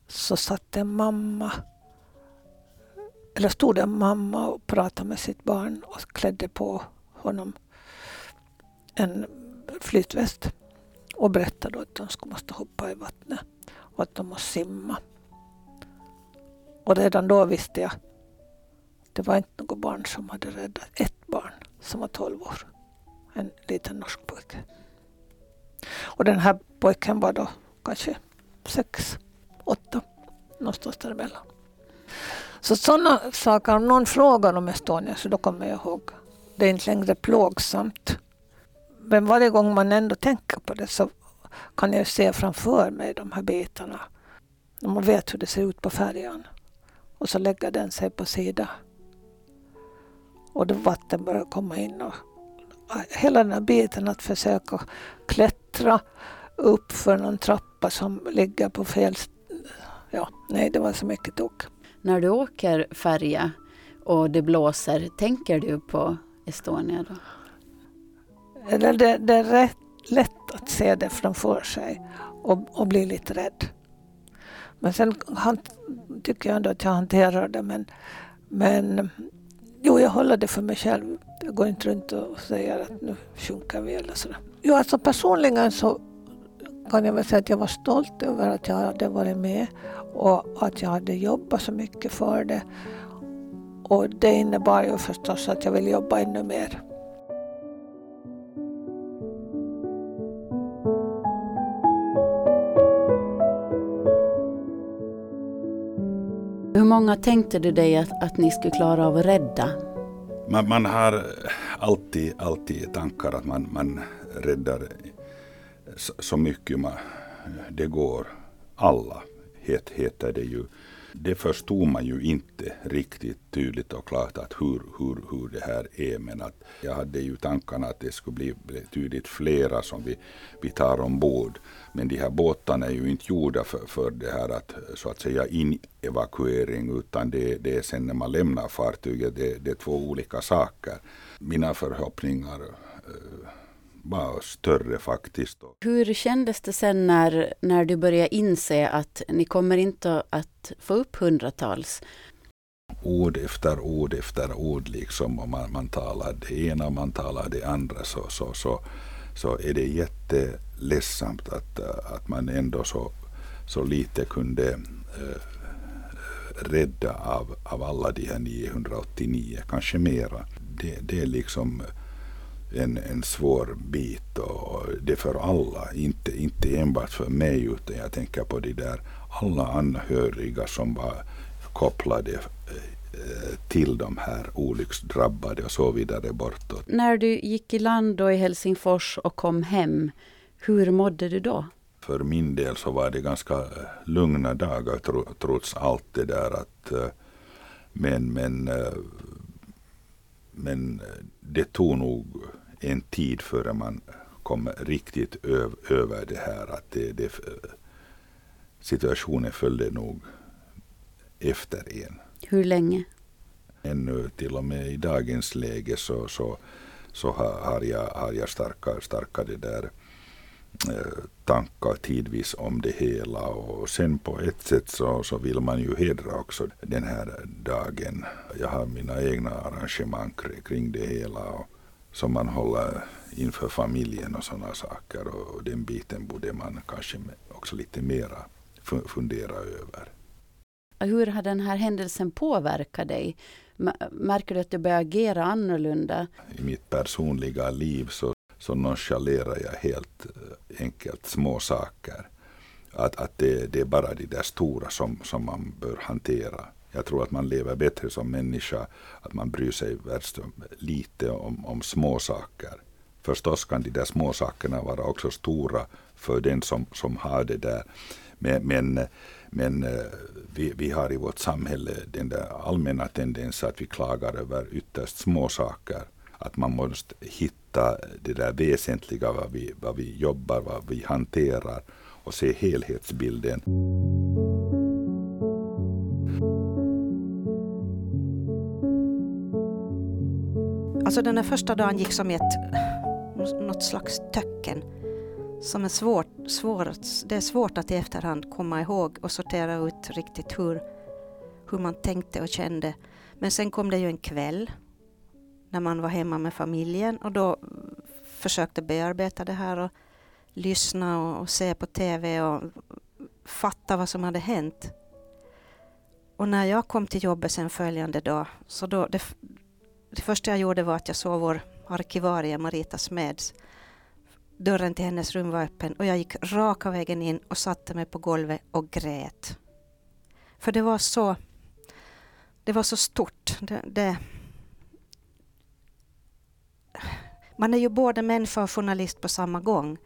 så satt en mamma eller stod en mamma och pratade med sitt barn och klädde på honom en flytväst och berättade att de skulle måste hoppa i vattnet och att de måste simma. Och redan då visste jag det var inte något barn som hade räddat. Ett barn som var 12 år. En liten norsk pojke. Och den här pojken var då kanske sex, åtta, någonstans däremellan. Så sådana saker, om någon frågar om Estonia så då kommer jag ihåg. Det är inte längre plågsamt men varje gång man ändå tänker på det så kan jag se framför mig de här bitarna. När man vet hur det ser ut på färjan. Och så lägger den sig på sidan. Och då vatten börjar komma in. Och hela den här biten att försöka klättra upp för någon trappa som ligger på fel... Ja, nej, det var så mycket tok. När du åker färja och det blåser, tänker du på Estonia då? Eller det, det är rätt lätt att se det framför sig och, och bli lite rädd. Men sen han, tycker jag ändå att jag hanterar det. Men, men jo, jag håller det för mig själv. Jag går inte runt och säger att nu sjunker vi eller sådär. Jo, alltså personligen så kan jag väl säga att jag var stolt över att jag hade varit med och att jag hade jobbat så mycket för det. Och det innebar ju förstås att jag ville jobba ännu mer. Många tänkte du dig att, att ni skulle klara av att rädda? Man, man har alltid, alltid tankar att man, man räddar så, så mycket man, det går. Alla het, heter det ju. Det förstod man ju inte riktigt tydligt och klart att hur, hur, hur det här är. Men att jag hade ju tankarna att det skulle bli betydligt flera som vi, vi tar ombord. Men de här båtarna är ju inte gjorda för, för det här att så att säga inevakuering utan det, det är sen när man lämnar fartyget, det, det är två olika saker. Mina förhoppningar eh, var större faktiskt. Hur kändes det sen när, när du började inse att ni kommer inte att få upp hundratals? Ord efter ord efter ord liksom och man, man talar det ena och man talar det andra så, så, så, så är det jätteledsamt att, att man ändå så, så lite kunde äh, rädda av, av alla de här 989, kanske mera. Det, det är liksom en, en svår bit och det är för alla, inte, inte enbart för mig utan jag tänker på de där alla anhöriga som var kopplade eh, till de här olycksdrabbade och så vidare bortåt. När du gick i land då i Helsingfors och kom hem, hur mådde du då? För min del så var det ganska eh, lugna dagar trots allt det där att eh, men, men, men det tog nog en tid före man kom riktigt öv, över det här. Att det, det, situationen följde nog efter en. Hur länge? Ännu till och med i dagens läge så, så, så har, jag, har jag starka, starka det där eh, tankar tidvis om det hela och sen på ett sätt så, så vill man ju hedra också den här dagen. Jag har mina egna arrangemang kring det hela och som man håller inför familjen och sådana saker. Och den biten borde man kanske också lite mera fundera över. Hur har den här händelsen påverkat dig? Märker du att du börjar agera annorlunda? I mitt personliga liv så, så nonchalerar jag helt eh, enkelt små saker. Att, att det, det är bara de där stora som, som man bör hantera. Jag tror att man lever bättre som människa, att man bryr sig värst lite om, om små saker. Förstås kan de där små sakerna vara också stora för den som, som har det där. Men, men, men vi, vi har i vårt samhälle den där allmänna tendensen att vi klagar över ytterst små saker. Att man måste hitta det där väsentliga, vad vi, vad vi jobbar, vad vi hanterar och se helhetsbilden. Alltså den där första dagen gick som ett något slags töcken. Som är svårt, svårt, det är svårt att i efterhand komma ihåg och sortera ut riktigt hur, hur man tänkte och kände. Men sen kom det ju en kväll när man var hemma med familjen och då försökte bearbeta det här och lyssna och, och se på TV och fatta vad som hade hänt. Och när jag kom till jobbet sen följande dag, så då, det, det första jag gjorde var att jag såg vår arkivarie Marita Smeds. Dörren till hennes rum var öppen och jag gick raka vägen in och satte mig på golvet och grät. För det var så, det var så stort. Det, det, man är ju både människa och journalist på samma gång.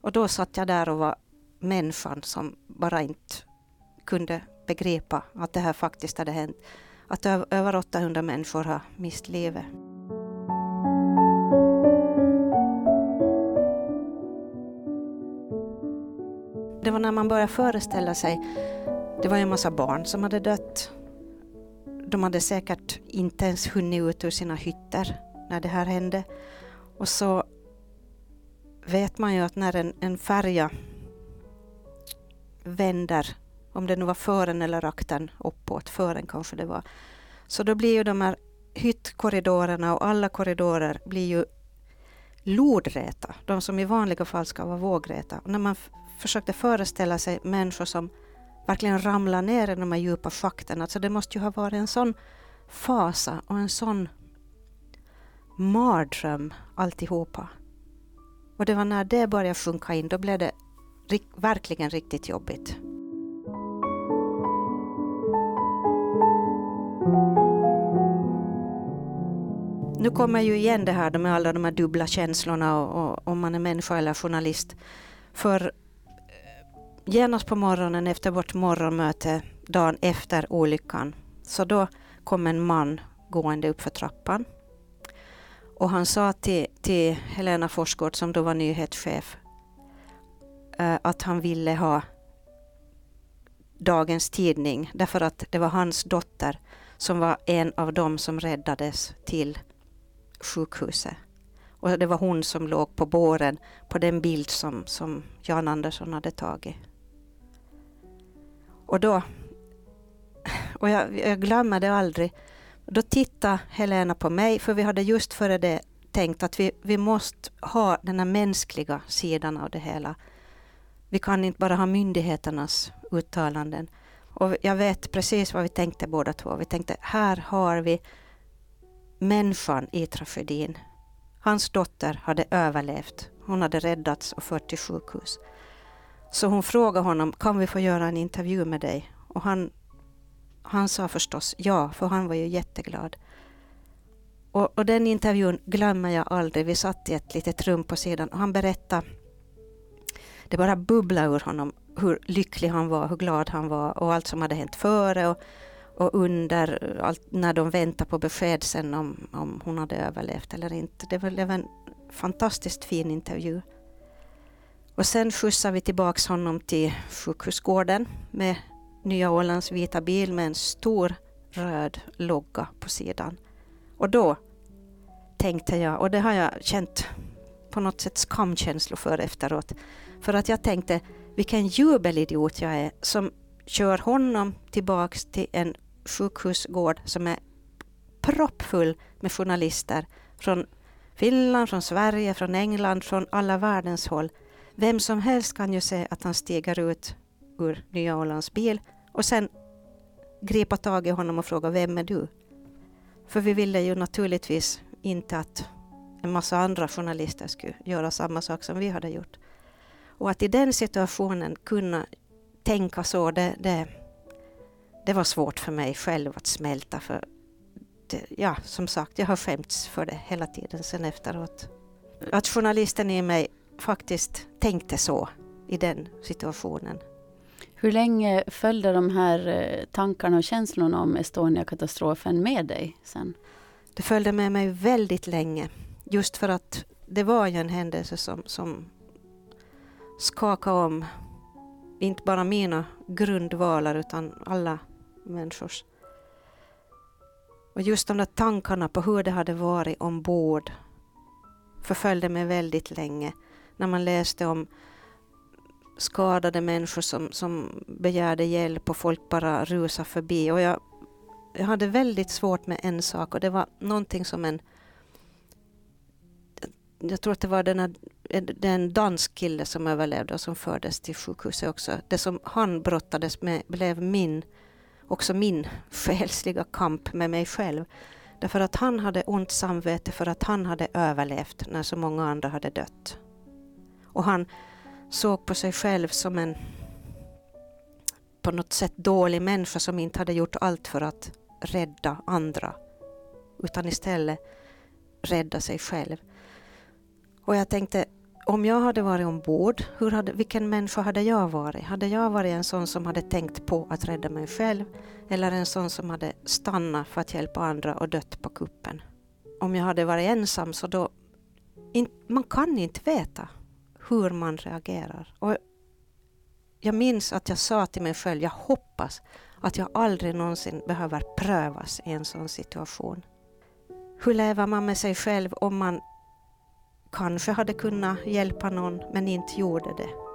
Och då satt jag där och var människan som bara inte kunde begripa att det här faktiskt hade hänt att över 800 människor har mist livet. Det var när man började föreställa sig, det var en massa barn som hade dött. De hade säkert inte ens hunnit ut ur sina hytter när det här hände. Och så vet man ju att när en, en färja vänder om det nu var fören eller aktern uppåt, fören kanske det var. Så då blir ju de här hyttkorridorerna och alla korridorer blir ju lodräta, de som i vanliga fall ska vara vågräta. Och när man försökte föreställa sig människor som verkligen ramlar ner i de här djupa schakten, alltså det måste ju ha varit en sån fasa och en sån mardröm alltihopa. Och det var när det började sjunka in, då blev det verkligen riktigt jobbigt. Nu kommer ju igen det här med alla de här dubbla känslorna och, och om man är människa eller journalist. För eh, genast på morgonen efter vårt morgonmöte dagen efter olyckan så då kom en man gående upp för trappan. Och han sa till, till Helena Forsgård som då var nyhetschef eh, att han ville ha dagens tidning därför att det var hans dotter som var en av dem som räddades till sjukhuset. Och det var hon som låg på båren på den bild som, som Jan Andersson hade tagit. Och då, och jag, jag glömmer det aldrig, då tittade Helena på mig, för vi hade just före det tänkt att vi, vi måste ha den här mänskliga sidan av det hela. Vi kan inte bara ha myndigheternas uttalanden. Och jag vet precis vad vi tänkte båda två. Vi tänkte, här har vi människan i tragedin. Hans dotter hade överlevt. Hon hade räddats och fört till sjukhus. Så hon frågade honom, kan vi få göra en intervju med dig? Och han, han sa förstås ja, för han var ju jätteglad. Och, och den intervjun glömmer jag aldrig. Vi satt i ett litet rum på sidan och han berättade, det bara bubblade ur honom hur lycklig han var, hur glad han var och allt som hade hänt före. Och, och under, allt, när de väntar på besked sen om, om hon hade överlevt eller inte. Det blev en fantastiskt fin intervju. Och sen skjutsade vi tillbaks honom till sjukhusgården med Nya Ålands vita bil med en stor röd logga på sidan. Och då tänkte jag, och det har jag känt på något sätt skamkänslor för efteråt, för att jag tänkte vilken jubelidiot jag är som kör honom tillbaks till en sjukhusgård som är proppfull med journalister från Finland, från Sverige, från England, från alla världens håll. Vem som helst kan ju se att han stiger ut ur Nya Ålands bil och sen gripa tag i honom och fråga vem är du? För vi ville ju naturligtvis inte att en massa andra journalister skulle göra samma sak som vi hade gjort. Och att i den situationen kunna tänka så, det, det, det var svårt för mig själv att smälta. För det, ja, som sagt, jag har skämts för det hela tiden sen efteråt. Att journalisten i mig faktiskt tänkte så i den situationen. Hur länge följde de här eh, tankarna och känslorna om Estonia-katastrofen med dig sen? Det följde med mig väldigt länge. Just för att det var ju en händelse som, som skakade om inte bara mina grundvalar utan alla människors. Och just de där tankarna på hur det hade varit ombord förföljde mig väldigt länge. När man läste om skadade människor som, som begärde hjälp och folk bara rusade förbi. Och jag, jag hade väldigt svårt med en sak och det var någonting som en jag tror att det var den, den dansk kille som överlevde och som fördes till sjukhuset också. Det som han brottades med blev min, också min själsliga kamp med mig själv. Därför att han hade ont samvete för att han hade överlevt när så många andra hade dött. Och han såg på sig själv som en på något sätt dålig människa som inte hade gjort allt för att rädda andra. Utan istället rädda sig själv. Och jag tänkte, om jag hade varit ombord, hur hade, vilken människa hade jag varit? Hade jag varit en sån som hade tänkt på att rädda mig själv eller en sån som hade stannat för att hjälpa andra och dött på kuppen? Om jag hade varit ensam så då... In, man kan inte veta hur man reagerar. Och jag minns att jag sa till mig själv, jag hoppas att jag aldrig någonsin behöver prövas i en sån situation. Hur lever man med sig själv om man kanske hade kunnat hjälpa någon men inte gjorde det.